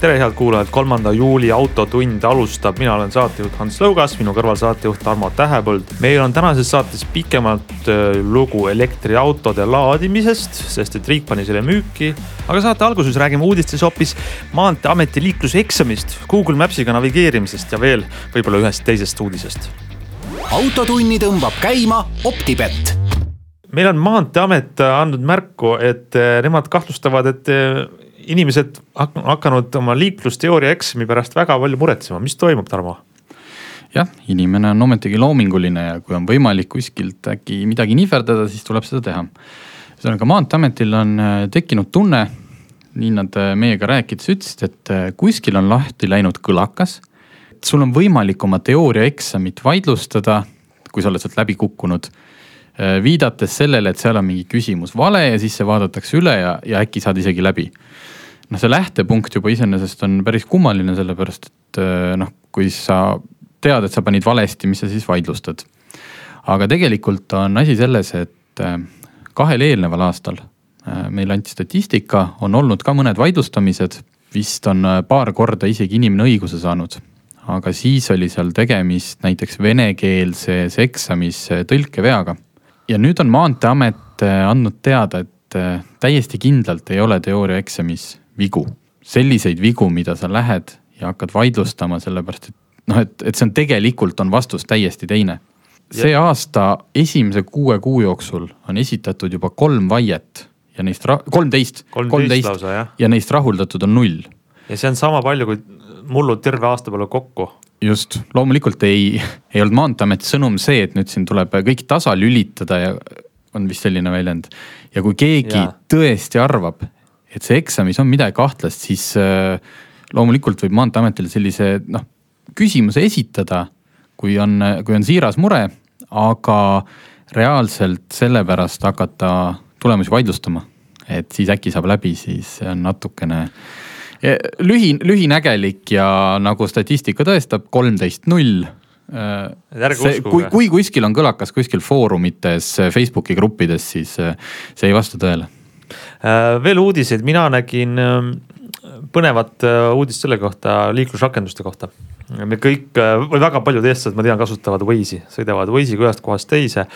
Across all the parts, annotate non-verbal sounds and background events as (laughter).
tere, head kuulajad, kolmanda juuli Autotund alustab, mina olen saatejuht Hans Lõugas, minu kõrval saatejuht Tarmo Tähepõld. meil on tänases saates pikemalt äh, lugu elektriautode laadimisest, sest et riik pani selle müüki. aga saate alguses räägime uudistes hoopis maanteeameti liikluseksamist, Google Maps'iga navigeerimisest ja veel võib-olla ühest teisest uudisest. autotunni tõmbab käima Optibett meil on Maanteeamet andnud märku, et äh, nemad kahtlustavad, et inimesed hakanud oma liiklusteooria eksami pärast väga palju muretsema, mis toimub, Tarmo? jah, inimene on ometigi loominguline ja kui on võimalik kuskilt äkki midagi nihverdada, siis tuleb seda teha. ühesõnaga maanteeametil on äh, tekkinud tunne, nii nad äh, meiega rääkides ütlesid, et äh, kuskil on lahti läinud kõlakas. sul on võimalik oma teooriaeksamit vaidlustada, kui sa oled sealt läbi kukkunud viidates sellele, et seal on mingi küsimus vale ja siis see vaadatakse üle ja, ja äkki saad isegi läbi noh, see lähtepunkt juba iseenesest on päris kummaline, sellepärast et äh, noh, kui sa tead, et sa panid valesti, mis sa siis vaidlustad. aga tegelikult on asi selles, et äh, kahel eelneval aastal äh, meile anti statistika, on olnud ka mõned vaidlustamised, vist on paar korda isegi inimene õiguse saanud. aga siis oli seal tegemist näiteks venekeelses eksamis tõlkeveaga. Ja nüüd on Maanteeamet andnud teada, et täiesti kindlalt ei ole teooriaeksamis vigu, selliseid vigu, mida sa lähed ja hakkad vaidlustama, sellepärast et noh, et, et see on tegelikult on vastus täiesti teine. see ja. aasta esimese kuue kuu jooksul on esitatud juba kolm vaiet ja neist ra-, kolmteist, kolmteist ja neist rahuldatud on null. ja see on sama palju kui mullud terve aasta peale kokku. Just, loomulikult ei, ei olnud Maanteeameti sõnum see, et nüüd siin tuleb kõik tasalülitada ja on vist selline väljend. ja kui keegi ja. tõesti arvab, et see eksamis on midagi kahtlast, siis äh, loomulikult võib Maanteeametile sellise noh, küsimuse esitada, kui on, kui on siiras mure, aga reaalselt sellepärast hakata tulemusi vaidlustama, et siis äkki saab läbi, siis see on natukene lühi, lühinägelik ja nagu statistika tõestab, kolmteist null see, kui, kui kuskil on kõlakas kuskil foorumites, Facebooki gruppides, siis see ei vasta tõele Äh, veel uudiseid, mina nägin ähm, põnevat äh, uudist selle kohta, liiklusrakenduste kohta. me kõik äh, või väga paljud eestlased, ma tean, kasutavad Waze'i, sõidavad Waze'iga ühest kohast teise.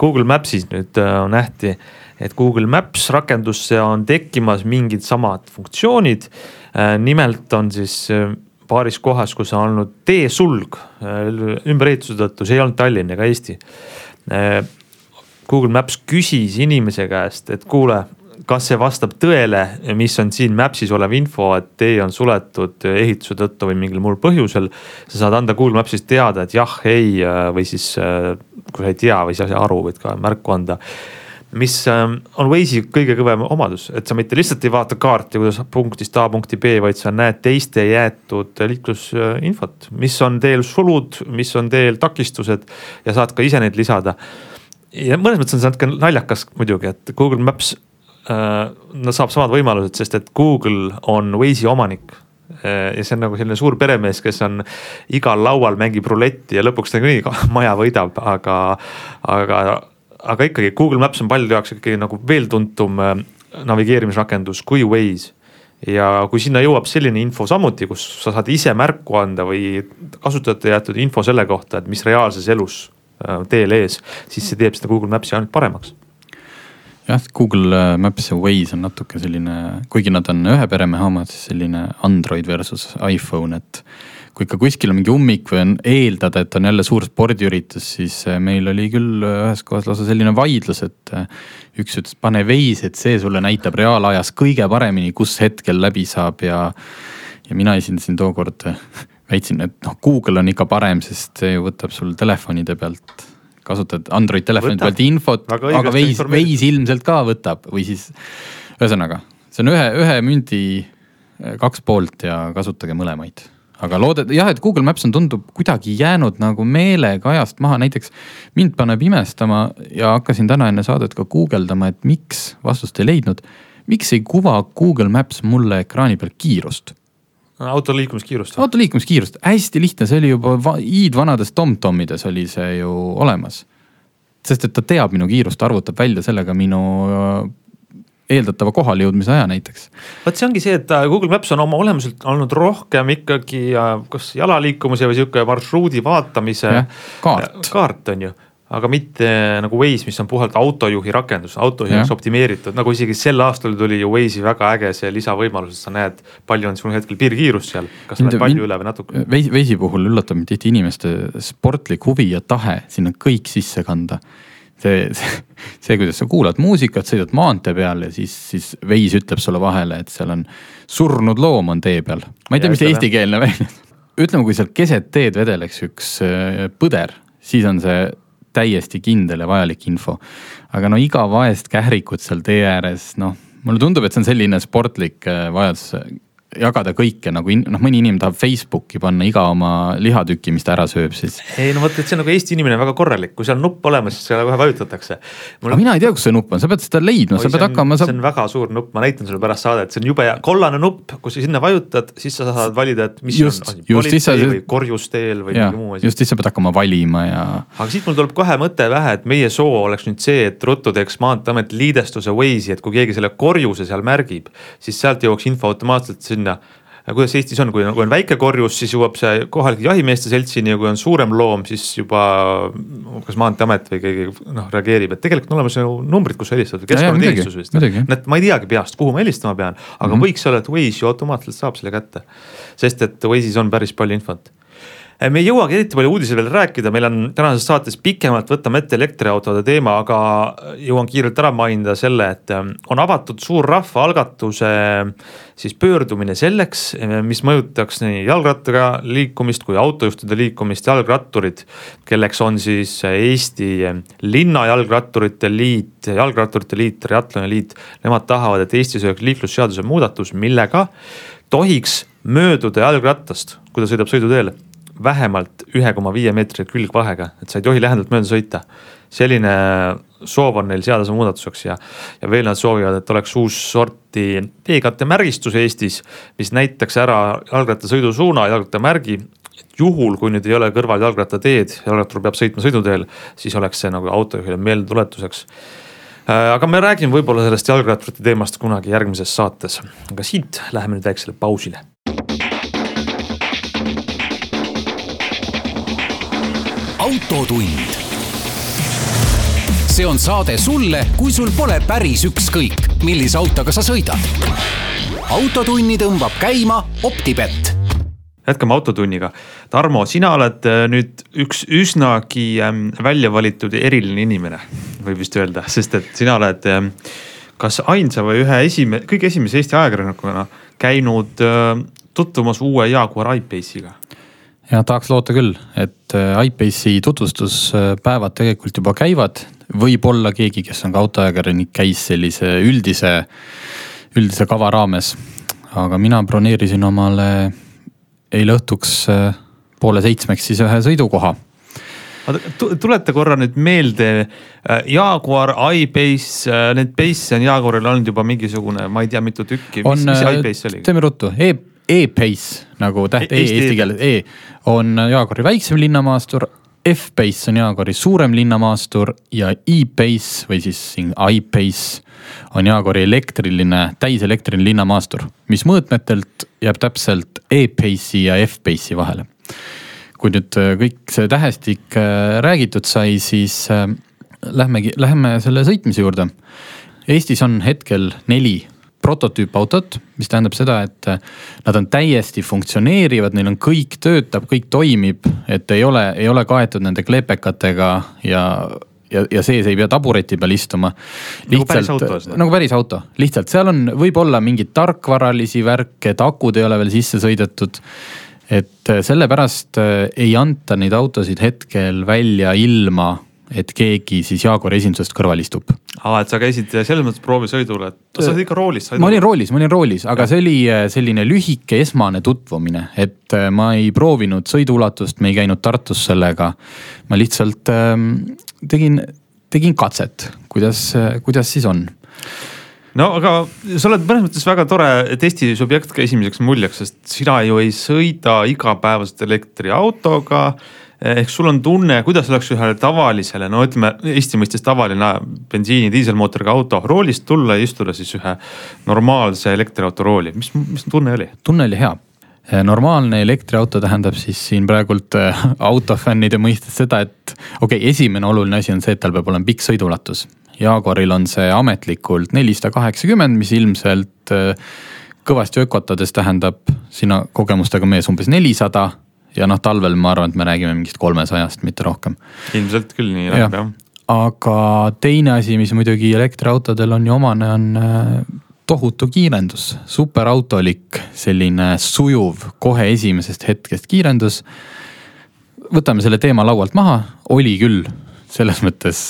Google Maps'is nüüd nähti, et Google Maps rakendusse on tekkimas mingid samad funktsioonid. Nimelt on siis paaris kohas, kus on olnud teesulg ümberehituse tõttu, see ei olnud Tallinn ega Eesti. Google Maps küsis inimese käest, et kuule kas see vastab tõele, mis on siin Maps'is olev info, et tee on suletud ehituse tõttu või mingil muul põhjusel. sa saad anda Google Maps'is teada, et jah, ei või siis kui sa ei tea või sa ei saa aru, võid ka märku anda mis on Waze'i kõige kõvem omadus, et sa mitte lihtsalt ei vaata kaarti, kuidas punktist A punkti B, vaid sa näed teiste jäetud liiklusinfot, mis on teel sulud, mis on teel takistused ja saad ka ise neid lisada. ja mõnes mõttes on see natuke naljakas muidugi, et Google Maps Äh, no saab samad võimalused, sest et Google on Waze'i omanik äh, ja see on nagu selline suur peremees, kes on igal laual mängib ruletti ja lõpuks nagunii (laughs) maja võidab, aga, aga, aga ikkagi Google Maps on paljude jaoks ikkagi nagu veel tuntum äh, navigeerimisrakendus kui Waze. ja kui sinna jõuab selline info samuti, kus sa saad ise märku anda või kasutajate jäetud info selle kohta, et mis reaalses elus teel ees, siis see teeb seda Google Maps'i ainult paremaks jah, Google äh, Maps ja Waze on natuke selline, kuigi nad on ühe peremehe omad, siis selline Android versus iPhone, et kui ikka kuskil on mingi ummik või on eeldada, et on jälle suur spordiüritus, siis äh, meil oli küll äh, ühes kohas lausa selline vaidlus, et üks ütles, pane Waze, et see sulle näitab reaalajas kõige paremini, kus hetkel läbi saab. Ja, ja mina esindasin tookord, väitsin, et noh, Google on ikka parem, sest see ju võtab sul telefonide pealt kasutad Android telefoni pealt infot, aga Waze, Waze ilmselt ka võtab või siis ühesõnaga, see on ühe, ühe mündi kaks poolt ja kasutage mõlemaid. Aga loodet-, jah, et Google Maps on, tundub kuidagi jäänud nagu meelega ajast maha, näiteks mind paneb imestama ja hakkasin täna enne saadet ka guugeldama, et miks, vastust ei leidnud. miks ei kuva Google Maps mulle ekraani peal kiirust? auto liikumiskiirust. auto liikumiskiirust, hästi lihtne, see oli juba hiidvanades Tom-Tomides oli see ju olemas. sest et ta teab minu kiirust, arvutab välja sellega minu eeldatava kohale jõudmise aja näiteks. vot see ongi see, et äh, Google Maps on oma olemuselt olnud rohkem ikkagi äh, kas jalaliikumise või sihuke marsruudi vaatamise. kaart. kaart on ju aga mitte nagu Waze, mis on puhalt autojuhi rakendus, autojuhi jaoks optimeeritud, nagu isegi sel aastal tuli ju Waze'i väga äge see lisavõimalus, et sa näed, palju on sul hetkel piirkiirus seal, kas sa lähed palju üle või natuke. Waze'i puhul üllatab mind tihti inimeste sportlik huvi ja tahe sinna kõik sisse kanda see, see, kuidas sa kuulad muusikat, sõidad maantee peal ja siis, siis veis ütleb sulle vahele, et seal on surnud loom on tee peal. ma ei tea, mis see eestikeelne välja, ütleme, kui seal keset teed vedeleks üks äh, põder, siis on see täiesti kindel ja vajalik info. aga no iga vaest kährikut seal tee ääres, noh, mulle tundub, et see on selline sportlik äh, vajadus jagada kõike nagu in, noh, mõni inimene tahab Facebooki panna iga oma lihatüki, mis ta ära sööb siis. ei no vot, et see on nagu Eesti inimene väga korralik, kui seal on nupp olemas, siis selle kohe vajutatakse Mul.... aga mina ei tea, kus see nupp on, sa pead seda leidma, sa pead hakkama sa.... see on väga suur nupp, ma näitan sulle pärast saadet, see on jube hea, kollane nupp, kui sa sinna vajutad, siis sa saad valida, et mis just, on, on politsei või korjusteel või mingi muu asi. just, siis sa pead hakkama valima ja. aga siit mul tuleb kohe mõte pähe, et meie soov oleks nüüd see, et ruttu teeks Maanteeamet liidestuse Waze'i, et kui keegi selle korjuse seal märgib, siis sealt jõuaks info automaatselt sinna kuidas Eestis on, kui on, kui on väike korjus, siis jõuab see kohalike jahimeeste seltsini ja kui on suurem loom, siis juba kas Maanteeamet või keegi noh reageerib, et tegelikult on olemas ju numbrid, kus sa helistad või keskkonnateenistus vist. et ma ei teagi peast, kuhu ma helistama pean, aga mm -hmm. võiks olla, et Waze ju automaatselt saab selle kätte. sest et Waze'is on päris palju infot me ei jõuagi eriti palju uudiseid veel rääkida, meil on tänases saates pikemalt võtame ette elektriautode teema, aga jõuan kiirelt ära mainida selle, et eh, on avatud suur rahvaalgatuse siis pöördumine selleks, eh, mis mõjutaks nii jalgrattaga liikumist kui autojuhtide liikumist, jalgratturid. kelleks on siis Eesti Linnajalgratturite Liit, Jalgratturite Liit, Triatloni Liit. Nemad tahavad, et Eestis oleks liiklusseaduse muudatus, millega tohiks mööduda jalgrattast, kui ta sõidab sõiduteel vähemalt ühe koma viie meetrise külgvahega, et sa ei tohi lähedalt mööda sõita. selline soov on neil seadusemuudatuseks ja, ja veel nad soovivad, et oleks uus sorti teekattemärgistus Eestis, mis näitaks ära jalgrattasõidusuuna, jalgrattamärgi juhul, kui nüüd ei ole kõrval jalgrattateed, jalgrattur peab sõitma sõiduteel, siis oleks see nagu autojuhile meeldetuletuseks. Äh, aga me räägime võib-olla sellest jalgratturite teemast kunagi järgmises saates, aga siit läheme nüüd väiksele pausile autotund. see on saade sulle, kui sul pole päris ükskõik, millise autoga sa sõidad. autotunni tõmbab käima Optibett jätkame Autotunniga. Tarmo, sina oled äh, nüüd üks üsnagi ähm, välja valitud eriline inimene, võib vist öelda, sest et sina oled ähm, kas ainsa või ühe esime-, kõige esimese Eesti ajakirjanikuna käinud äh, tutvumas uue Jaguar I-Pace'iga ja tahaks loota küll, et äh, iPace'i tutvustuspäevad tegelikult juba käivad. võib-olla keegi, kes on ka autoajakirjanik, käis sellise üldise, üldise kava raames. aga mina broneerisin omale eile õhtuks äh, poole seitsmeks siis ühe sõidukoha tuleta korra nüüd meelde, äh, Jaguar, iPace, need Pace'e on Jaguaril olnud juba mingisugune, ma ei tea, mitu tükki, mis, mis iPace oli? teeme ruttu e, E-Pace nagu täht E, e eesti keeles E on Jaaguri väiksem linnamaastur. F-Pace on Jaaguri suurem linnamaastur ja E-Pace või siis siin I-Pace on Jaaguri elektriline, täiselektriline linnamaastur, mis mõõtmetelt jääb täpselt E-Pace'i ja F-Pace'i vahele. kui nüüd äh, kõik see tähestik äh, räägitud sai, siis äh, lähmegi, läheme selle sõitmise juurde. Eestis on hetkel neli prototüüpautot, mis tähendab seda, et äh, nad on täiesti funktsioneerivad, neil on kõik töötab, kõik toimib, et ei ole, ei ole kaetud nende klepekatega ja ja, ja sees ei pea tabureti peal istuma. nagu päris auto. nagu päris auto, lihtsalt seal on võib-olla mingeid tarkvaralisi värke, et akud ei ole veel sisse sõidetud. et äh, sellepärast äh, ei anta neid autosid hetkel välja ilma et keegi siis Jaguari esindusest kõrval istub. aa, et sa käisid selles mõttes proovisõidul, et sa olid ikka roolis? ma olin roolis, ma olin roolis, aga see oli äh, selline lühike esmane tutvumine, et äh, ma ei proovinud sõiduulatust, me ei käinud Tartus sellega. ma lihtsalt ähm, tegin, tegin katset, kuidas, kuidas siis on no aga sa oled mõnes mõttes väga tore testisubjekt ka esimeseks muljeks, sest sina ju ei sõida igapäevaselt elektriautoga. Ehk sul on tunne, kuidas oleks ühele tavalisele, no ütleme Eesti mõistes tavaline bensiini, diiselmootoriga auto roolist tulla ja istuda siis ühe normaalse elektriauto rooli, mis, mis tunne oli? tunne oli hea normaalne elektriauto tähendab siis siin praegult äh, (laughs) autofännide mõistes seda, et okei okay,, esimene oluline asi on see, et tal peab olema pikk sõiduulatus Jaguaril on see ametlikult nelisada kaheksakümmend, mis ilmselt kõvasti ökotades tähendab sina kogemustega mees umbes nelisada. Ja noh, talvel ma arvan, et me räägime mingist kolmesajast, mitte rohkem. ilmselt küll nii läheb jah. aga teine asi, mis muidugi elektriautodel on ju omane, on äh, tohutu kiirendus, superautolik, selline sujuv, kohe esimesest hetkest kiirendus. võtame selle teema laualt maha, oli küll, selles mõttes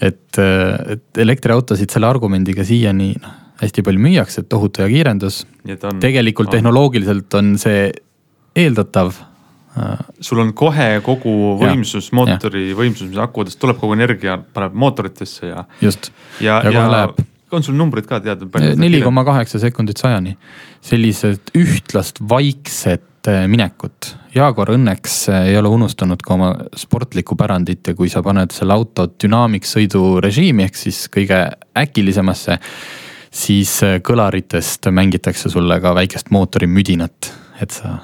et, et elektriautosid selle argumendiga siiani noh, hästi palju müüakse, et tohutu hea kiirendus. tegelikult on. tehnoloogiliselt on see eeldatav. sul on kohe kogu võimsus, mootori ja. võimsus, mis akudest tuleb, kogu energia paneb mootoritesse ja. just. ja, ja, ja läheb on sul numbrid ka teada? neli koma kaheksa sekundit sajani. sellised ühtlast vaikset minekut Jaguar õnneks äh, ei ole unustanud ka oma sportlikku pärandit ja kui sa paned selle auto dünaamiksõidu režiimi ehk siis kõige äkilisemasse, siis äh, kõlaritest mängitakse sulle ka väikest mootorimüdinat, et sa.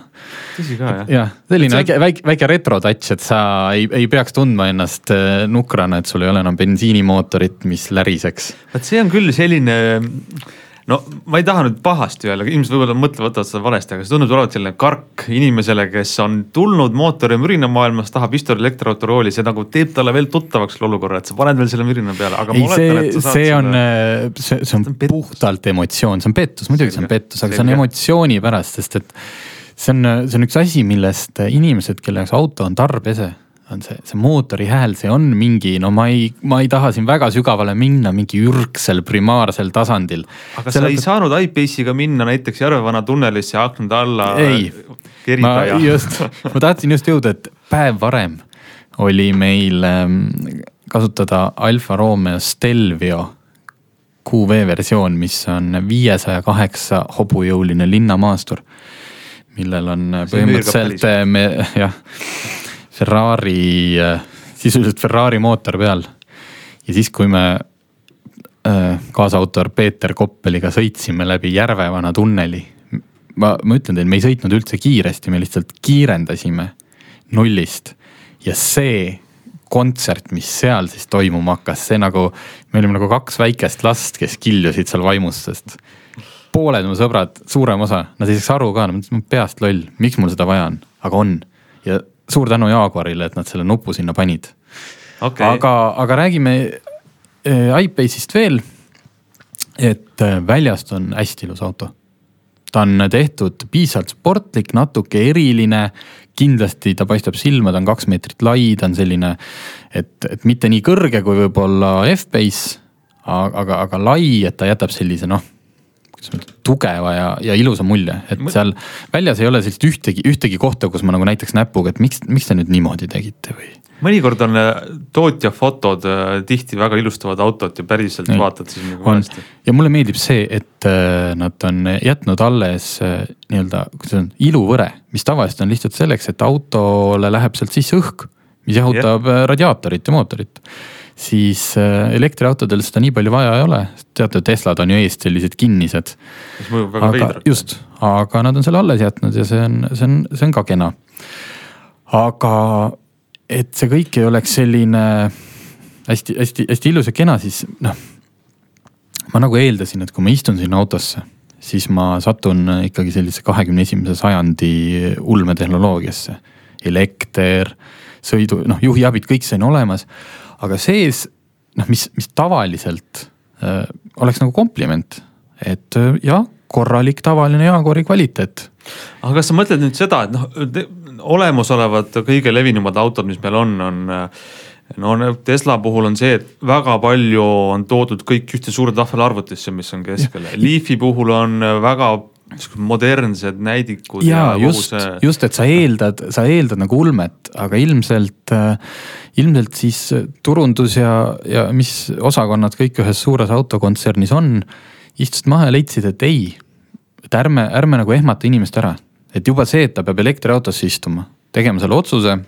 Tõsi ka jah? jah, selline väike, väike, väike retro touch, et sa ei, ei peaks tundma ennast äh, nukrana, et sul ei ole enam bensiinimootorit, mis läriseks. vot see on küll selline no ma ei taha nüüd pahasti öelda, inimesed võib-olla mõtlevad, võtavad seda valesti, aga see tundub olevat selline kark inimesele, kes on tulnud mootori mürina maailmast, tahab istuda elektriauto rooli, see nagu teeb talle veel tuttavaks selle olukorra, et sa paned veel selle mürina peale, aga ei, see, see on, äh, see, see on puhtalt emotsioon, see on pettus, muidugi see on pettus, aga see on emotsiooni pärast, sest et see on, see on üks asi, millest inimesed, kelle jaoks auto on tarbese on see, see mootori hääl, see on mingi, no ma ei, ma ei taha siin väga sügavale minna, mingi ürgsel primaarsel tasandil. aga Selle... sa ei saanud iPace'iga minna näiteks Järvevana tunnelisse aknade alla. ei, ma just, ma tahtsin just jõuda, et päev varem oli meil ähm, kasutada Alfa Romeo Stelvio QV versioon, mis on viiesaja kaheksa hobujõuline linnamaastur millel on põhimõtteliselt me (laughs) jah, Ferrari, äh, sisuliselt Ferrari mootor peal. ja siis, kui me äh, kaasautor Peeter Koppeliga sõitsime läbi Järvevana tunneli. ma, ma ütlen teile, me ei sõitnud üldse kiiresti, me lihtsalt kiirendasime nullist ja see kontsert, mis seal siis toimuma hakkas, see nagu, me olime nagu kaks väikest last, kes killusid seal vaimust, sest pooled mu sõbrad, suurem osa, nad ei saaks aru ka, nad mõtlesid, peast loll, miks mul seda vaja on, aga on. ja suur tänu Jaguarile, et nad selle nupu sinna panid okay.. aga, aga räägime äh, iPace'ist veel. et äh, väljast on hästi ilus auto. ta on tehtud piisavalt sportlik, natuke eriline, kindlasti ta paistab silma, ta on kaks meetrit lai, ta on selline, et, et mitte nii kõrge kui võib-olla F-Pace, aga, aga lai, et ta jätab sellise noh tugeva ja, ja ilusa mulje, et seal väljas ei ole sellist ühtegi, ühtegi kohta, kus ma nagu näitaks näpuga, et miks, miks te nüüd niimoodi tegite või? mõnikord on äh, tootja fotod äh, tihti väga ilustavad autot ja päriselt Ei, vaatad siis nagu valesti. ja mulle meeldib see, et äh, nad on jätnud alles nii-öelda, kuidas on, iluvõre, mis tavaliselt on lihtsalt selleks, et autole läheb sealt sisse õhk, mis jahutab yeah. radiaatorit ja mootorit siis äh, elektriautodel seda nii palju vaja ei ole, teate, Teslad on ju eest sellised kinnised. mis mõjub väga veidralt. just, aga nad on selle alles jätnud ja see on, see on, see on ka kena. aga et see kõik ei oleks selline hästi-hästi-hästi ilus ja kena, siis noh. ma nagu eeldasin, et kui ma istun sinna autosse, siis ma satun ikkagi sellise kahekümne esimese sajandi ulmetehnoloogiasse. elekter, sõidu, noh juhiabid, kõik see on olemas aga sees noh, mis, mis tavaliselt äh, oleks nagu kompliment, et äh, jah, korralik tavaline Jaguari kvaliteet. aga kas sa mõtled nüüd seda, et noh, olemasolevad kõige levinumad autod, mis meil on, on äh, no Tesla puhul on see, et väga palju on toodud kõik ühte suurde tahvelarvutisse, mis on keskel. Leafi puhul on väga modernsed näidikud. ja, ja just see..., just, et sa eeldad, sa eeldad nagu ulmet, aga ilmselt, ilmselt siis turundus ja, ja mis osakonnad kõik ühes suures autokontsernis on, istusid maha ja leidsid, et ei, et ärme, ärme nagu ehmata inimest ära. et juba see, et ta peab elektriautosse istuma, tegema selle otsuse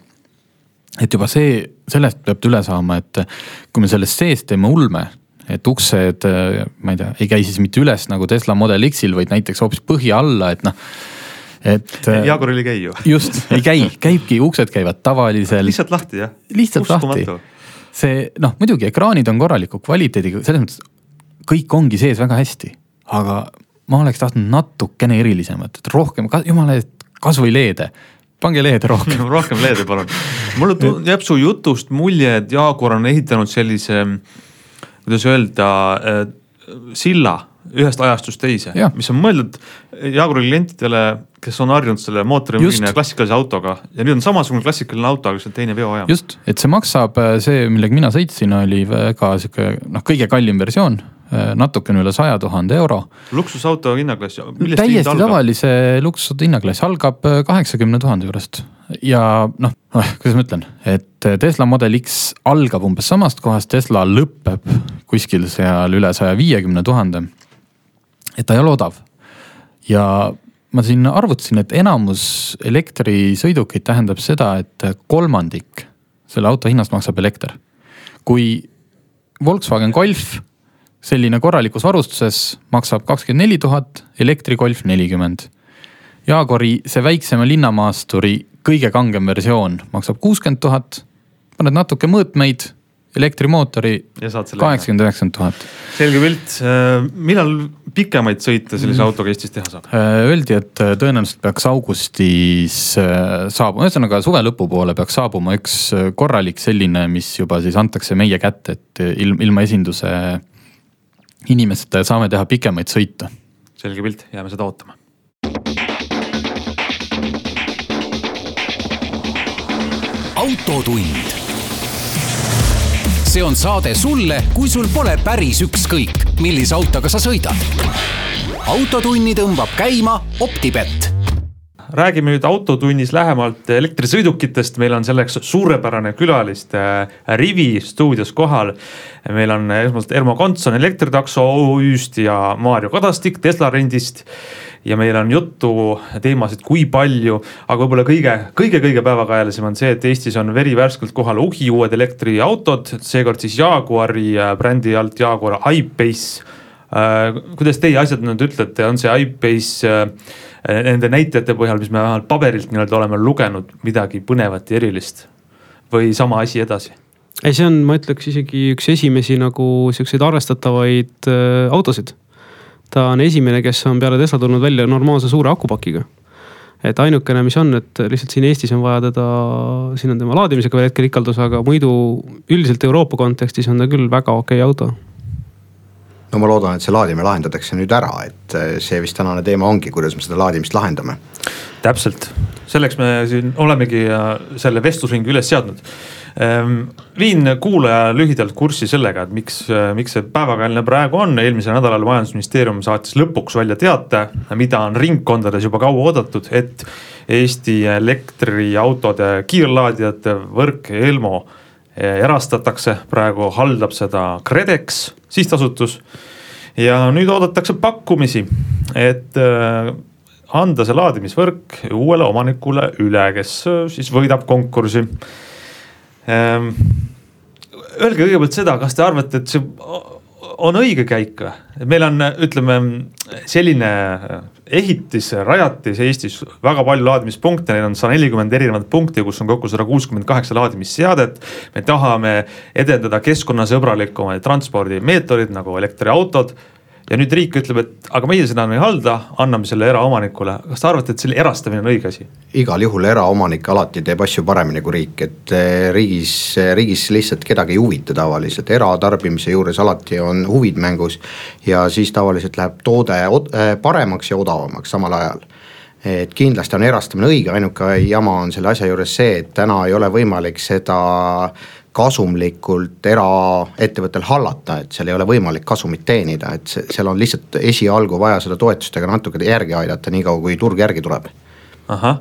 et juba see, sellest peab üle saama, et kui me sellest seest teeme ulme, et uksed, ma ei tea, ei käi siis mitte üles nagu Tesla Model X-il, vaid näiteks hoopis põhja alla, et noh et. Jaaguaril ei käi ju. just, ei käi, käibki, uksed käivad tavalisel. lihtsalt lahti jah. lihtsalt Uskumatu. lahti. see noh, muidugi ekraanid on korraliku kvaliteediga, selles mõttes kõik ongi sees väga hästi, aga ma oleks tahtnud natukene erilisemat, et rohkem, jumala eest, kasvõi LED-e pange leede rohkem (laughs) rohkem leede palun. mulle jääb su jutust mulje, et Jaaguar on ehitanud sellise, kuidas öelda äh,, silla ühest ajastust teise, mis on mõeldud Jaaguri klientidele, kes on harjunud selle mootorimüügina ja klassikalise autoga. Ja nüüd on samasugune klassikaline auto, aga see on teine veojaam. just, et see maksab, äh, see, millega mina sõitsin, oli väga sihuke noh, kõige kallim versioon natukene üle saja tuhande euro. luksusauto hinnaklass. täiesti tavalise luksusauto hinnaklass algab äh, kaheksakümne tuhande juurest ja noh, noh, (laughs) kuidas ma ütlen, et äh, Tesla Model X algab umbes samast kohast, Tesla lõpeb kuskil seal üle saja viiekümne tuhande. et ta ei ole odav ja ma siin arvutasin, et enamus elektrisõidukeid tähendab seda, et kolmandik selle auto hinnast maksab elekter. kui Volkswagen Golf selline korralikus varustuses maksab kakskümmend neli tuhat, elektrigolf nelikümmend. Jaagori see väiksema linnamaasturi kõige kangem versioon maksab kuuskümmend tuhat, paned natuke mõõtmeid, elektrimootori kaheksakümmend, üheksakümmend tuhat. selge pilt, äh, millal pikemaid sõite sellise mm. autoga Eestis teha saab? Äh, öeldi, et äh, tõenäoliselt peaks augustis saabuma, ühesõnaga suve lõpupoole peaks saabuma üks korralik selline, mis juba siis antakse meie kätte, et ilm, ilma esinduse inimestele saame teha pikemaid sõite. selge pilt, jääme seda ootama. autotund. see on saade sulle, kui sul pole päris ükskõik, millise autoga sa sõidad. autotunni tõmbab käima Optibett räägime nüüd Autotunnis lähemalt elektrisõidukitest, meil on selleks suurepärane külaliste rivi stuudios kohal. meil on esmalt Ermo Kontson Elektritakso OÜ-st ja Maarjo Kadastik Tesla rendist ja meil on juttu teemasid, kui palju, aga võib-olla kõige, kõige-kõige päevakajalisem on see, et Eestis on verivärskelt kohal uhiuued elektriautod, seekord siis Jaguari brändi alt Jaguar I-Pace. Äh, kuidas teie asjatundjad ütlete, on see I-Pace äh, nende näitajate põhjal, mis me vähemalt paberilt nii-öelda oleme lugenud, midagi põnevat ja erilist või sama asi edasi? ei, see on, ma ütleks isegi üks esimesi nagu siukseid arvestatavaid äh, autosid. ta on esimene, kes on peale Tesla tulnud välja normaalse suure akupakiga. et ainukene, mis on, et lihtsalt siin Eestis on vaja teda, siin on tema laadimisega veel hetkel ikaldus, aga muidu üldiselt Euroopa kontekstis on ta küll väga okei okay auto no ma loodan, et see laadimine lahendatakse nüüd ära, et äh, see vist tänane teema ongi, kuidas me seda laadimist lahendame. täpselt, selleks me siin olemegi selle vestlusringi üles seadnud. Ehm, viin kuulaja lühidalt kurssi sellega, et miks, miks see päevakajaline praegu on, eelmisel nädalal majandusministeerium saatis lõpuks välja teate, mida on ringkondades juba kaua oodatud, et Eesti elektriautode kiirlaadijate võrk Elmo erastatakse, praegu haldab seda KredEx sihtasutus. ja nüüd oodatakse pakkumisi, et äh, anda see laadimisvõrk uuele omanikule üle, kes äh, siis võidab konkursi. Ähm, öelge kõigepealt seda, kas te arvate, et see on õige käik või? meil on, ütleme selline ehitis, rajatis Eestis väga palju laadimispunkte, neid on sada nelikümmend erinevat punkti, kus on kokku sada kuuskümmend kaheksa laadimisseadet. me tahame edendada keskkonnasõbralikumaid transpordimeetodeid nagu elektriautod ja nüüd riik ütleb, et aga meie seda ei halda, anname selle eraomanikule. kas te arvate, et selle erastamine on õige asi? igal juhul eraomanik alati teeb asju paremini kui riik, et eh, riigis, riigis lihtsalt kedagi ei huvita tavaliselt, eratarbimise juures alati on huvid mängus. ja siis tavaliselt läheb toode eh, paremaks ja odavamaks samal ajal et kindlasti on erastamine õige, ainuke jama on selle asja juures see, et täna ei ole võimalik seda kasumlikult eraettevõttel hallata, et seal ei ole võimalik kasumit teenida, et see, seal on lihtsalt esialgu vaja seda toetustega natuke järgi aidata, niikaua kui turg järgi tuleb. ahah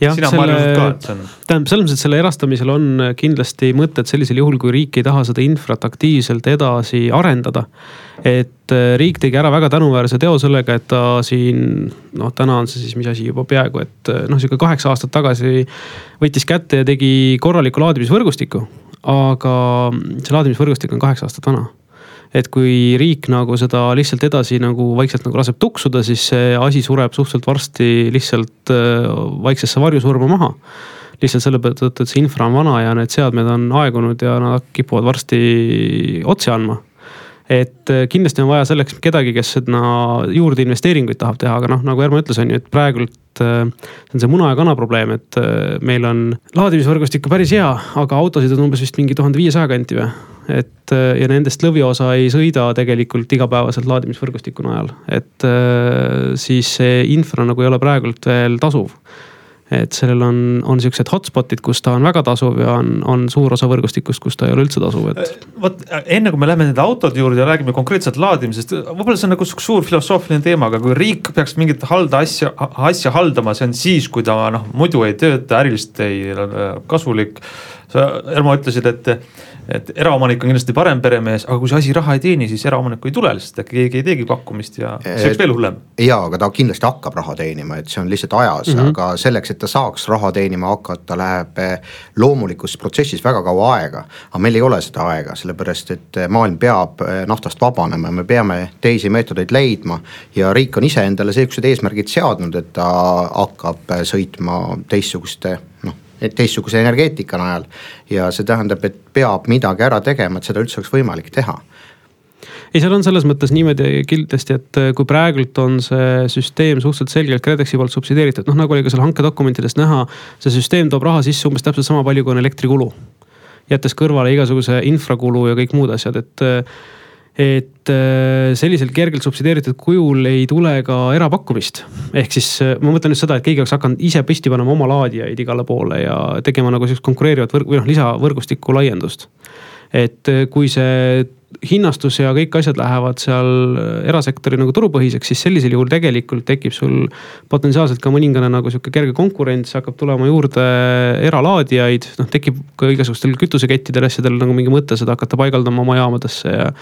sina selle, mainisid ka, et see on. tähendab, selles mõttes, et selle erastamisel on kindlasti mõtet sellisel juhul, kui riik ei taha seda infrat aktiivselt edasi arendada. et äh, riik tegi ära väga tänuväärse teo sellega, et ta siin noh, täna on see siis mis asi juba peaaegu, et äh, noh, sihuke kaheksa aastat tagasi võttis kätte ja tegi korraliku laadimisvõrgustiku. aga see laadimisvõrgustik on kaheksa aastat vana et kui riik nagu seda lihtsalt edasi nagu vaikselt nagu laseb tuksuda, siis see asi sureb suhteliselt varsti lihtsalt äh, vaiksesse varjusurma maha. lihtsalt selle tõttu, et see infra on vana ja need seadmed on aegunud ja nad kipuvad varsti otsi andma et äh, kindlasti on vaja selleks kedagi, kes sinna juurde investeeringuid tahab teha, aga noh, nagu Ermo ütles, on ju, et praegult äh, see on see muna ja kana probleem, et meil on laadimisvõrgustik päris hea, aga autosid on umbes vist mingi tuhande viiesaja kanti või et äh, ja nendest lõviosa ei sõida tegelikult igapäevaselt laadimisvõrgustiku najal, et äh, siis see infra nagu ei ole praegult veel tasuv et sellel on, on siuksed hotspot'id, kus ta on väga tasuv ja on, on suur osa võrgustikust, kus ta ei ole üldse tasuv, et. Äh, vot enne kui me läheme nende autode juurde ja räägime konkreetselt laadimisest, võib-olla see on nagu suur filosoofiline teema, aga kui riik peaks mingit halda asja, asja haldama, see on siis, kui ta noh, muidu ei tööta, äriliselt ei ole kasulik. sa, Ermo, ütlesid, et et eraomanik on kindlasti parem peremees, aga kui see asi raha ei teeni, siis eraomanikku ei tule, sest äkki keegi ei teegi pakkumist ja see oleks veel hullem. ja, aga ta kindlasti hakkab raha teenima, et see on lihtsalt ajas mm, -hmm. aga selleks, et ta saaks raha teenima hakata, läheb eh, loomulikus protsessis väga kaua aega. aga meil ei ole seda aega, sellepärast et eh, maailm peab eh, naftast vabanema, me peame teisi meetodeid leidma. ja riik on ise endale sihukesed eesmärgid seadnud, et ta hakkab sõitma teistsuguste noh teistsuguse energeetika najal. ja see tähendab, et peab midagi ära tegema, et seda üldse oleks võimalik teha ei, seal on selles mõttes niimoodi kindlasti, et äh, kui praegult on see süsteem suhteliselt selgelt KredExi poolt subsideeritud, noh nagu oli ka seal hankedokumentidest näha. see süsteem toob raha sisse umbes täpselt sama palju, kui on elektrikulu. jättes kõrvale igasuguse infrakulu ja kõik muud asjad, et äh, et äh, sellisel kergelt subsideeritud kujul ei tule ka erapakkumist. ehk siis äh, ma mõtlen just seda, et keegi oleks hakanud ise püsti panema oma laadijaid igale poole ja tegema nagu sihukest konkureerivat võrg- või noh, lisavõrgustiku laiendust. et äh, kui see hinnastus ja kõik asjad lähevad seal erasektori nagu turupõhiseks, siis sellisel juhul tegelikult tekib sul potentsiaalselt ka mõningane nagu sihuke kerge konkurents, hakkab tulema juurde eralaadijaid, noh tekib ka igasugustel kütusekettidel asjadel nagu mingi mõte seda hakata paigaldama oma jaamadesse ja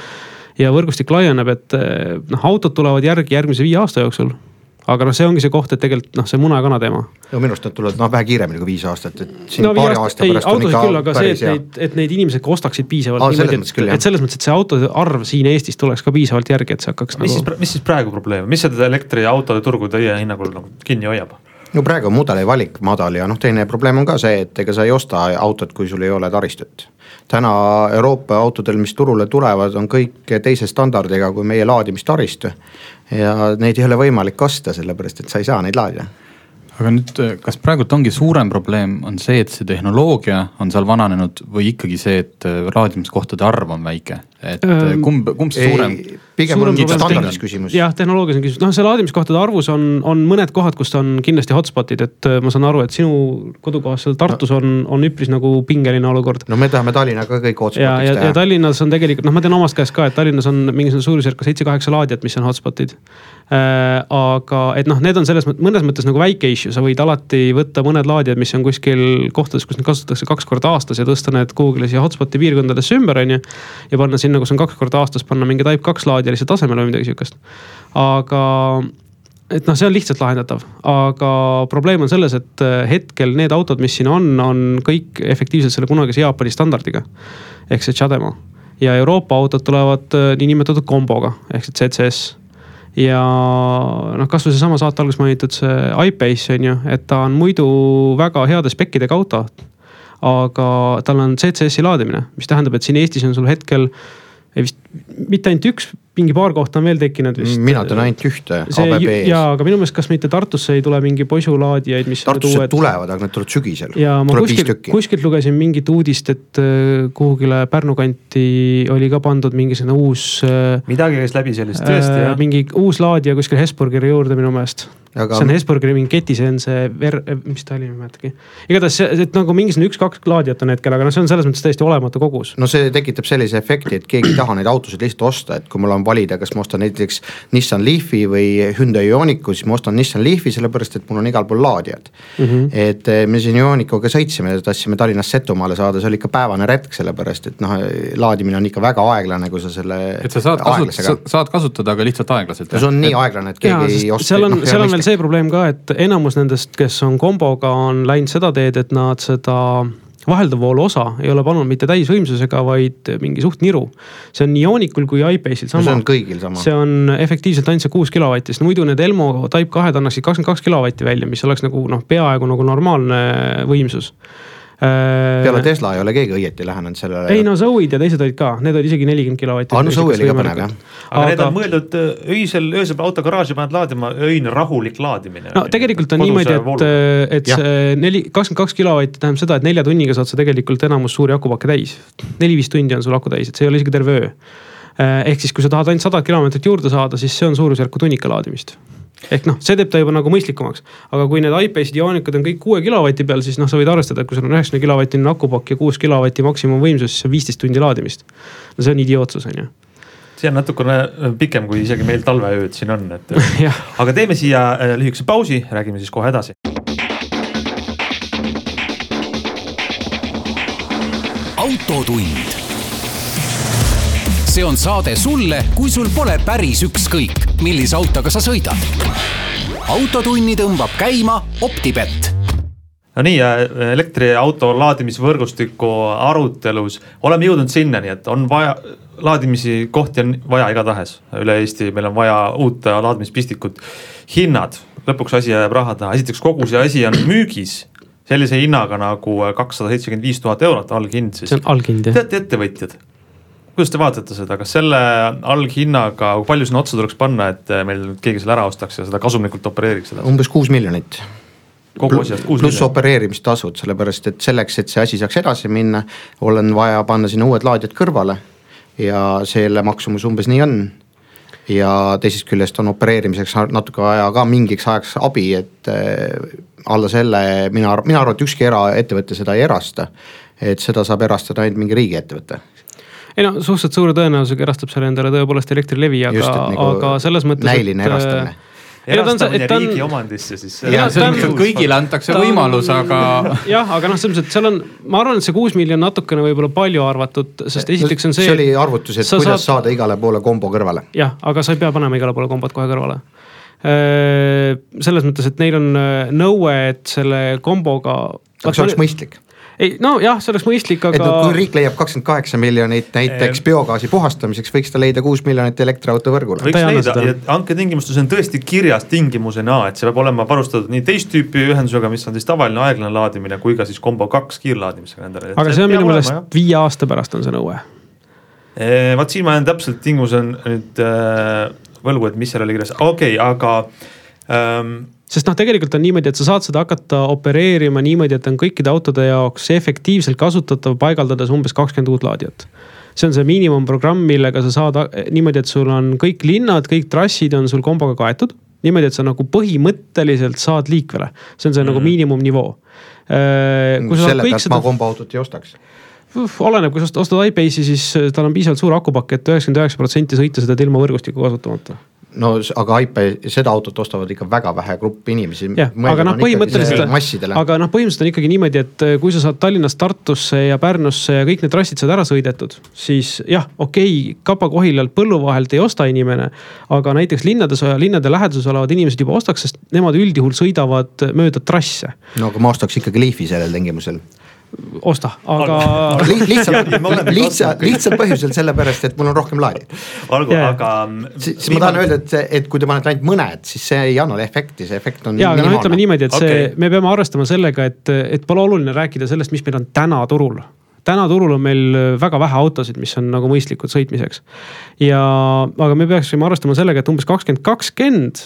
ja võrgustik laieneb, et eh, noh, autod tulevad järgi järgmise viie aasta jooksul aga noh, see ongi see koht, et tegelikult noh, see muna ja kana teema. no minu arust nad tulevad noh vähe kiiremini kui viis aastat, et siin no, paari aasta, aasta pärast on ikka küll, aga see, et neid, et neid inimesed ka ostaksid piisavalt. et, et selles mõttes, et see autode arv siin Eestis tuleks ka piisavalt järgi, et see hakkaks. mis nagu... siis, mis siis praegu probleem, mis seda elektriautode turgu teie hinnangul nagu kinni hoiab? No praegu on mudeli valik madal ja noh, teine probleem on ka see, et ega sa ei osta autot, kui sul ei ole taristut. täna Euroopa autodel, mis turule tulevad, on kõik teise standardiga kui meie laadimistaristu. ja neid ei ole võimalik osta, sellepärast et sa ei saa neid laadida aga nüüd, kas praegult ongi suurem probleem, on see, et see tehnoloogia on seal vananenud või ikkagi see, et laadimiskohtade arv on väike? et ähm, kumb, kumb see suurem? pigem suurem on standardis küsimus. jah, tehnoloogias on küsimus, noh, see laadimiskohtade arvus on, on mõned kohad, kus on kindlasti hotspot'id, et äh, ma saan aru, et sinu kodukohas seal Tartus no. on, on üpris nagu pingeline olukord. no me tahame Tallinnaga kõik hotspot'iks ja, ja, teha. ja Tallinnas on tegelikult, noh, ma tean omast käest ka, et Tallinnas on mingisugune suurusjärk seitse-kaheksa laadijat, mis on hotspot'id äh,. Aga et noh, need on selles mõttes, mõnes mõttes nagu väike issue, sa võid alati võtta mõned laadijad, mis on kuskil kohtades, kus neid kasutatakse kaks korda aastas ja tõsta need kuhugile siia hotspot'i piirkondadesse ümber, on ju. ja panna sinna, kus on kaks korda aastas panna mingi Type2 laadija lihtsalt asemele või midagi sihukest. aga et noh, see on lihtsalt lahendatav, aga probleem on selles, et äh, hetkel need autod, mis siin on, on kõik efektiivselt selle kunagise Jaapani standardiga. ehk see Chademo ja Euroopa autod tulevad äh, niinimetatud komboga ehk see CCS ja noh, kasvõi seesama saate alguses mainitud see iPace on ju, et ta on muidu väga heade spekkidega auto. aga tal on CCS-i laadimine, mis tähendab, et siin Eestis on sul hetkel vist mitte ainult üks mingi paar kohta on veel tekkinud vist. mina tean ainult ühte, ABB-s. jaa, aga minu meelest, kas mitte Tartusse ei tule mingi posulaadijaid, mis. Tartusse tulevad, aga need tulevad sügisel. ja ma kuskilt, kuskilt lugesin mingit uudist, et äh, kuhugile Pärnu kanti oli ka pandud mingisugune uus. midagi käis läbi sellist, tõesti jah. mingi uus laadija kuskil Hesburgeri juurde minu meelest aga.... see on Hesburgeri mingi keti, see on see ver-, mis ta oli, ma ei mäletagi. igatahes see, et nagu mingisugune üks-kaks laadijat on hetkel, aga noh, see on selles mõttes täiesti olematu kogus. no see tekitab sellise efekti, et keegi ei taha neid autosid lihtsalt osta, et kui mul on saan valida, kas ma ostan näiteks Nissan Leafi või Hyundai Ioniqu, siis ma ostan Nissan Leafi, sellepärast et mul on igal pool laadijad mm. -hmm. et eh, me siin Ioniquga sõitsime, tahtsime Tallinnast Setomaale saada, see oli ikka päevane retk, sellepärast et noh, laadimine on ikka väga aeglane, kui sa selle. et sa saad kasutada, saad kasutada, aga lihtsalt aeglaselt. see on nii aeglane, et keegi ja, ei osta. seal on no,, seal on veel see probleem ka, et enamus nendest, kes on komboga, on läinud seda teed, et nad seda vahelduvvoolu osa ei ole pannud mitte täisvõimsusega, vaid mingi suht niru. see on nii Ioniqul kui iPace'il sama. see on kõigil sama. see on efektiivselt ainult see kuus kilovatti, sest muidu need Elmo Type kahed annaksid kakskümmend kaks kilovatti välja, mis oleks nagu noh, peaaegu nagu normaalne võimsus peale Tesla ei ole keegi õieti lähenenud sellele. ei no Zoe'd ja teised olid ka, need olid isegi nelikümmend kilovatti. aa no Zoe oli ka põnev jah. aga need on mõeldud äh, öisel, öösel auto garaaži paned laadima, öine rahulik laadimine. no tegelikult on niimoodi, et, äh, et see neli, kakskümmend kaks kilovatti tähendab seda, et nelja tunniga saad sa tegelikult enamus suuri akupakke täis. neli-viis tundi on sul aku täis, et see ei ole isegi terve öö. Äh, ehk siis, kui sa tahad ainult sada kilomeetrit juurde saada, siis see on suurusjärku tunnika laadimist ehk noh, see teeb ta juba nagu mõistlikumaks. aga kui need iPace'id ja Ioniqud on kõik kuue kilovati peal, siis noh, sa võid arvestada, et kui sul on üheksakümne kilovatine akupakk ja kuus kilovatti maksimumvõimsus, siis see on viisteist tundi laadimist. no see on idiootsus, on ju see on natukene pikem, kui isegi meil talveööd siin on, et (laughs) aga teeme siia äh, lühikese pausi, räägime siis kohe edasi. autotund see on saade sulle, kui sul pole päris ükskõik, millise autoga sa sõidad. autotunni tõmbab käima Optibett no nii, elektriauto laadimisvõrgustiku arutelus oleme jõudnud sinnani, et on vaja, laadimisi kohti on vaja igatahes üle Eesti, meil on vaja uut laadimispistikut. hinnad, lõpuks asi jääb raha taha, esiteks kogu see asi on müügis sellise hinnaga nagu kakssada seitsekümmend viis tuhat eurot alghind siis. see on alghind jah. teate ettevõtjad kuidas te vaatate seda, kas selle alghinnaga, kui palju sinna otsa tuleks panna, et meil keegi selle ära ostaks ja seda kasumlikult opereeriks edasi? umbes kuus miljonit. kogu asjast kuus miljonit? pluss opereerimistasud, sellepärast et selleks, et see asi saaks edasi minna, on vaja panna sinna uued laadijad kõrvale. ja selle maksumus umbes nii on ja teisest küljest on opereerimiseks natuke vaja ka mingiks ajaks abi, et äh, alla selle mina, mina arvan, et ükski eraettevõte seda ei erasta. et seda saab erastada ainult mingi riigiettevõte ei no suhteliselt suure tõenäosusega erastab selle endale tõepoolest Elektrilevi, aga, nagu aga selles mõttes. näiline erastamine erastamine riigi omandisse siis. ja selles mõttes, et kõigile antakse võimalus, aga. (laughs) jah, aga noh, selles mõttes, et seal on, ma arvan, et see kuus miljonit natukene võib-olla palju arvatud, sest esiteks on see. see oli arvutus, et kuidas saad... saada igale poole kombo kõrvale. jah, aga sa ei pea panema igale poole kombot kohe kõrvale äh, selles mõttes, et neil on äh, nõue, et selle komboga. aga see oleks mõistlik ei nojah, see oleks mõistlik, aga. kui riik leiab kakskümmend kaheksa miljonit näiteks ehm. biogaasi puhastamiseks, võiks ta leida kuus miljonit elektriauto võrgule. võiks leida ja hanketingimustes on tõesti kirjas tingimusena, et see peab olema varustatud nii teist tüüpi ühendusega, mis on siis tavaline aeglane laadimine, kui ka siis kombo kaks kiirlaadimisega endale. aga see on minu meelest viie aasta pärast on see nõue. Ehm, vaat siin ma jään täpselt tingimuse nüüd äh, võlgu, et mis seal oli kirjas, okei okay,, aga ähm, sest noh, tegelikult on niimoodi, et sa saad seda hakata opereerima niimoodi, et on kõikide autode jaoks efektiivselt kasutatav, paigaldades umbes kakskümmend uut laadijat. see on see miinimumprogramm, millega sa saad niimoodi, et sul on kõik linnad, kõik trassid on sul komboga kaetud. niimoodi, et sa nagu põhimõtteliselt saad liikvele, see on see mm nagu mhm. miinimumnivoo. Äh, selle pealt seda... ma komboautot ei ostaks oleneb, kui sa ostad iPace'i, siis tal on piisavalt suur akupakk et üheksakümmend üheksa protsenti sõita seda ilma võrgustikku kasutamata no aga iPad, seda autot ostavad ikka väga vähe gruppi inimesi. aga noh, põhimõtteliselt, aga noh, põhimõtteliselt on ikkagi niimoodi, et äh, kui sa saad Tallinnast Tartusse ja Pärnusse ja kõik need trassid saad ära sõidetud, siis jah, okei okay,, Kapa-Kohilalt põllu vahelt ei osta inimene. aga näiteks linnades, linnade läheduses olevad inimesed juba ostaks, sest nemad üldjuhul sõidavad mööda trasse. no aga ma ostaks ikkagi Leafi sellel tingimusel osta, aga Li. (laughs) lihtsalt, lihtsalt, lihtsalt põhjusel sellepärast, et mul on rohkem laadi. olgu yeah., aga. siis ma tahan öelda, et, et kui te panete ainult mõned, siis see ei anna efekti, see efekt on. ja, aga noh, ütleme niimoodi, et okay. see, me peame arvestama sellega, et, et pole oluline rääkida sellest, mis meil on täna turul täna turul on meil väga vähe autosid, mis on nagu mõistlikud sõitmiseks. ja, aga me peaksime arvestama sellega, et umbes kakskümmend kakskümmend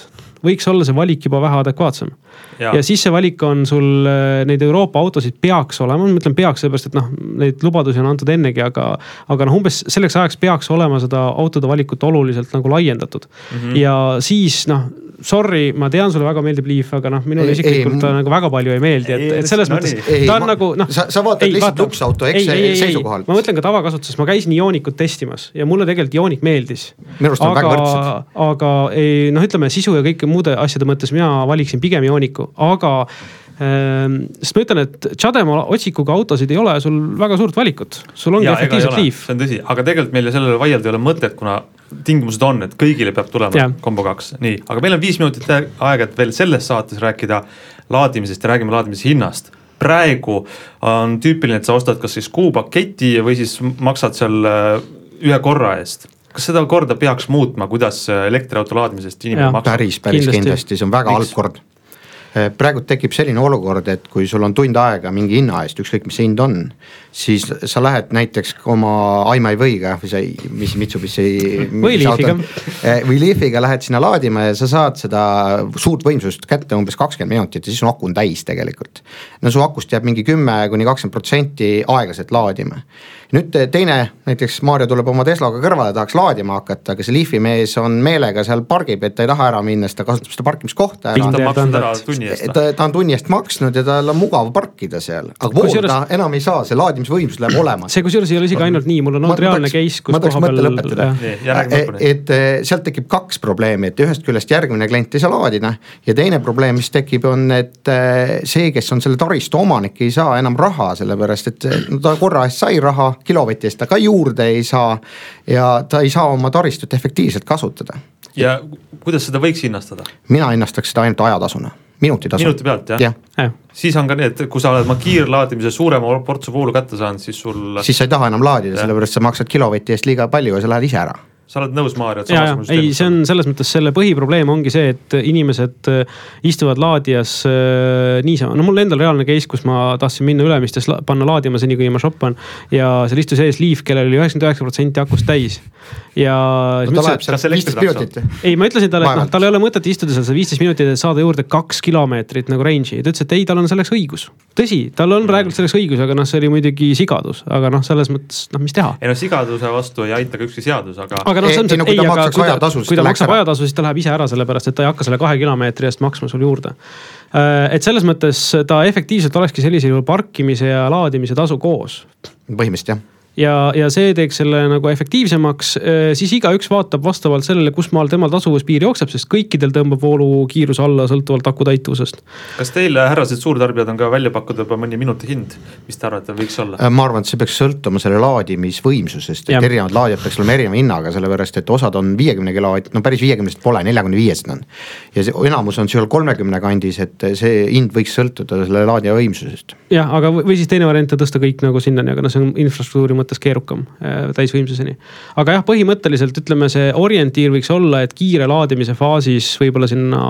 võiks olla see valik juba vähe adekvaatsem. Ja. ja siis see valik on sul, äh, neid Euroopa autosid peaks olema, ma ütlen peaks sellepärast, et noh, neid lubadusi on antud ennegi, aga. aga noh, umbes selleks ajaks peaks olema seda autode valikut oluliselt nagu laiendatud mm. -hmm. ja siis noh sorry, ma tean, sulle väga meeldib Leaf, aga noh, minule isiklikult ta nagu väga palju ei meeldi, et, et selles no mõttes ei, ta on ma, nagu noh. sa, sa vaatad lihtsalt luksauto seisukohalt. ma mõtlen ka tavakasutuses, ma käisin Ionicut testimas ja mulle tegelikult Ionic meeldis. minu arust on väga võrdsed. aga ei noh, ütleme sisu ja kõike muude asjade mõttes mina valiksin pigem Ionicu, aga Ehm, sest ma ütlen, et Chadema otsikuga autosid ei ole sul väga suurt valikut, sul ongi efektiivselt Leaf. see on tõsi, aga tegelikult meil sellele vaielda ei ole mõtet, kuna tingimused on, et kõigile peab tulema yeah. kombo kaks, nii, aga meil on viis minutit aega, et veel selles saates rääkida laadimisest ja räägime laadimise hinnast praegu on tüüpiline, et sa ostad kas siis kuupaketi või siis maksad seal äh, ühe korra eest kas seda korda peaks muutma, kuidas elektriauto laadimisest inimene maksab? päris, päris kindlasti, kindlasti., see on väga halb kord Eh, praegu tekib selline olukord, et kui sul on tund aega mingi hinna eest, ükskõik mis see hind on, siis sa lähed näiteks oma Aimai võiga või see, mis Mitsubishi. või Leafiga. Eh, või Leafiga lähed sinna laadima ja sa saad seda suurt võimsust kätte umbes kakskümmend minutit ja siis su aku on täis tegelikult. no su akust jääb mingi kümme kuni kakskümmend protsenti aeglaselt laadima nüüd teine, näiteks Maarja tuleb oma Teslaga kõrvale, tahaks laadima hakata, aga see Leafi mees on meelega seal pargib, et ta ei taha ära minna, sest ta kasutab seda parkimiskohta ära. ta eest. ta, ta on tunni eest maksnud ja tal on mugav parkida seal, aga vool juures... ta enam ei saa, see laadimisvõimsus läheb olema. see kusjuures ei ole isegi ainult nii, mul on olnud reaalne case, kus koha peal. et sealt tekib kaks probleemi, et ühest küljest järgmine klient ei saa laadida ja teine probleem, mis tekib, on, et see, kes on selle taristu omanik, ei saa enam raha, sellepärast et no ta korra eest sai raha kilovati eest ta ka juurde ei saa ja ta ei saa oma taristut efektiivselt kasutada. ja kuidas seda võiks hinnastada? mina hinnastaks seda ainult ajatasuna minutitasu. minuti pealt jah ja.? siis on ka nii, et kui sa oled oma kiirlaadimise suurema portsu voolu kätte saanud, siis sul. siis sa ei taha enam laadida, sellepärast sa maksad kilovati eest liiga palju ja sa lähed ise ära sa oled nõus, Maarja, ei, see on selles mõttes selle põhiprobleem ongi see, et inimesed äh, istuvad laadijas äh, niisama, no mul endal reaalne case, kus ma tahtsin minna Ülemistes panna laadima seni, kuni ma shoppan. ja seal istus ees Leaf, kellel oli üheksakümmend üheksa protsenti akust täis. ja no,. ei, ma ütlesin talle, et noh, tal ei ole mõtet istuda seal see viisteist minutit, et saada juurde kaks kilomeetrit nagu range'i. ta ütles, et ei, tal on selleks õigus. tõsi, tal on praegu selleks õigus, aga noh, see oli muidugi sigadus, aga noh, selles mõttes noh, mis teha. ei no sigaduse vastu ei aita ka ükski seadus, aga. aga noh, selles mõttes, et ei, aga kui ta, kui ta maksab ajatasu, siis ta läheb ise ära, sellepärast et ta ei hakka selle kahe kilomeetri eest maksma sul juurde. Äh, et selles mõttes ta efektiivselt olekski sellisel juhul parkimise ja laadimise tasu koos. põhimõtteliselt jah ja, ja see teeks selle nagu efektiivsemaks, äh, siis igaüks vaatab vastavalt sellele, kus maal temal tasuvuspiir jookseb, sest kõikidel tõmbab voolukiirus alla sõltuvalt aku täituvusest. kas teil, härrased suurtarbijad, on ka välja pakkuda juba mõni minuti hind, mis te arvate, võiks olla? Äh, ma arvan, et see peaks sõltuma selle laadimisvõimsusest, et ja. erinevad laadijad peaks olema erineva hinnaga, sellepärast et osad on viiekümne kilovatt, no päris viiekümnest pole, neljakümne viiesed on. ja see enamus on seal kolmekümne kandis, et see hind võiks sõltuda selle laadija võimsusest. jah, aga või siis teine variant on tõsta kõik nagu sinnani, aga noh, see on infrastruktuuri mõttes mõttes keerukam äh, täisvõimsuseni. aga jah, põhimõtteliselt ütleme, see orientiir võiks olla, et kiire laadimise faasis võib-olla sinna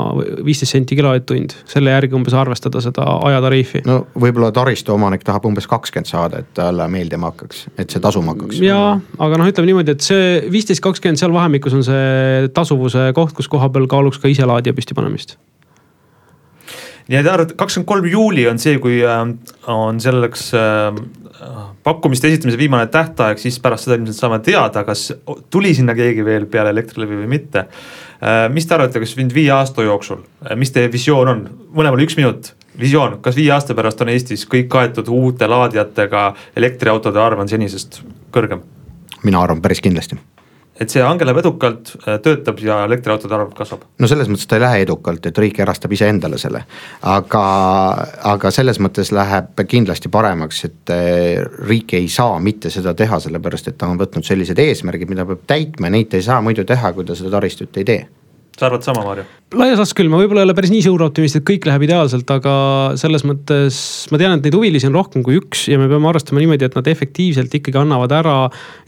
viisteist senti kilovatt-tund, selle järgi umbes arvestada seda ajatariifi. no võib-olla taristu omanik tahab umbes kakskümmend saada, et talle meeldima hakkaks, et see tasuma hakkaks. ja, aga noh, ütleme niimoodi, et see viisteist, kakskümmend seal vahemikus on see tasuvuse koht, kus koha peal kaaluks ka ise laadija püstipanemist nii et arvad, kakskümmend kolm juuli on see, kui äh, on selleks äh, pakkumiste esitamise viimane tähtaeg, siis pärast seda ilmselt saame teada, kas tuli sinna keegi veel peale Elektrilevi või mitte. Äh, mis te arvate, kas nüüd viie aasta jooksul, mis teie visioon on, mõlemal üks minut, visioon, kas viie aasta pärast on Eestis kõik kaetud uute laadijatega, elektriautode arv on senisest kõrgem? mina arvan päris kindlasti et see hange läheb edukalt, äh, töötab ja elektriautode arv kasvab? no selles mõttes ta ei lähe edukalt, et riik erastab iseendale selle. aga, aga selles mõttes läheb kindlasti paremaks, et äh, riik ei saa mitte seda teha, sellepärast et ta on võtnud sellised eesmärgid, mida peab täitma ja neid ta ei saa muidu teha, kui ta seda taristut ei tee sa arvad sama, Maarja? laias laastus küll, ma võib-olla ei ole päris nii suur optimist, et kõik läheb ideaalselt, aga selles mõttes ma tean, et neid huvilisi on rohkem kui üks ja me peame arvestama niimoodi, et nad efektiivselt ikkagi annavad ära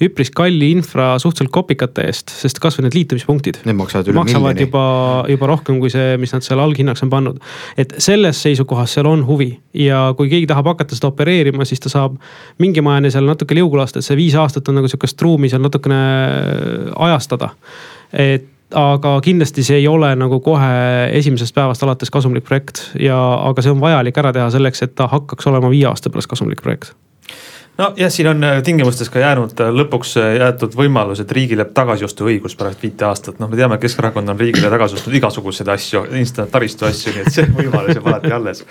üpris kalli infra suhteliselt kopikate eest, sest kasvõi need liitumispunktid. Need maksavad üle maksavad miljoni. juba, juba rohkem kui see, mis nad seal alghinnaks on pannud. et selles seisukohas seal on huvi ja kui keegi tahab hakata seda opereerima, siis ta saab mingi majani seal natuke liugu lasta, et see viis aastat on nagu sihukest ruumi seal natukene ajastada. et aga kindlasti see ei ole nagu kohe esimesest päevast alates kasumlik projekt ja, aga see on vajalik ära teha selleks, et ta hakkaks olema viie aasta pärast kasumlik projekt nojah, siin on äh, tingimustes ka jäänud äh, lõpuks äh, jäetud võimalus, et riigil jääb tagasiostuõigus pärast viite aastat. noh, me teame, Keskerakond on riigile tagasi ostnud igasuguseid asju, taristu asju, nii et see võimalus jääb alati alles.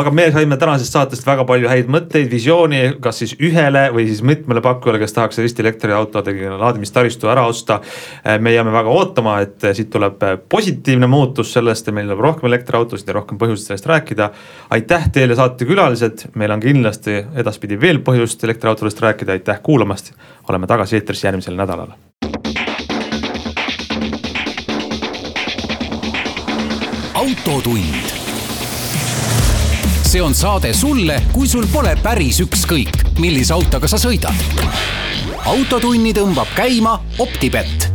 aga me saime tänasest saatest väga palju häid mõtteid, visiooni, kas siis ühele või siis mitmele pakkujale, kes tahaks Eesti elektriautodega laadimistaristu ära osta. me jääme väga ootama, et siit tuleb positiivne muutus sellest ja meil tuleb rohkem elektriautosid ja rohkem põhjust sellest rääkida. aitäh teile saatekülalised, meil on kindlasti edaspidi veel põhjust elektriautodest rääkida, aitäh kuulamast. oleme tagasi eetris järgmisel nädalal. autotund. see on saade sulle, kui sul pole päris ükskõik, millise autoga sa sõidad. autotunni tõmbab käima Optibett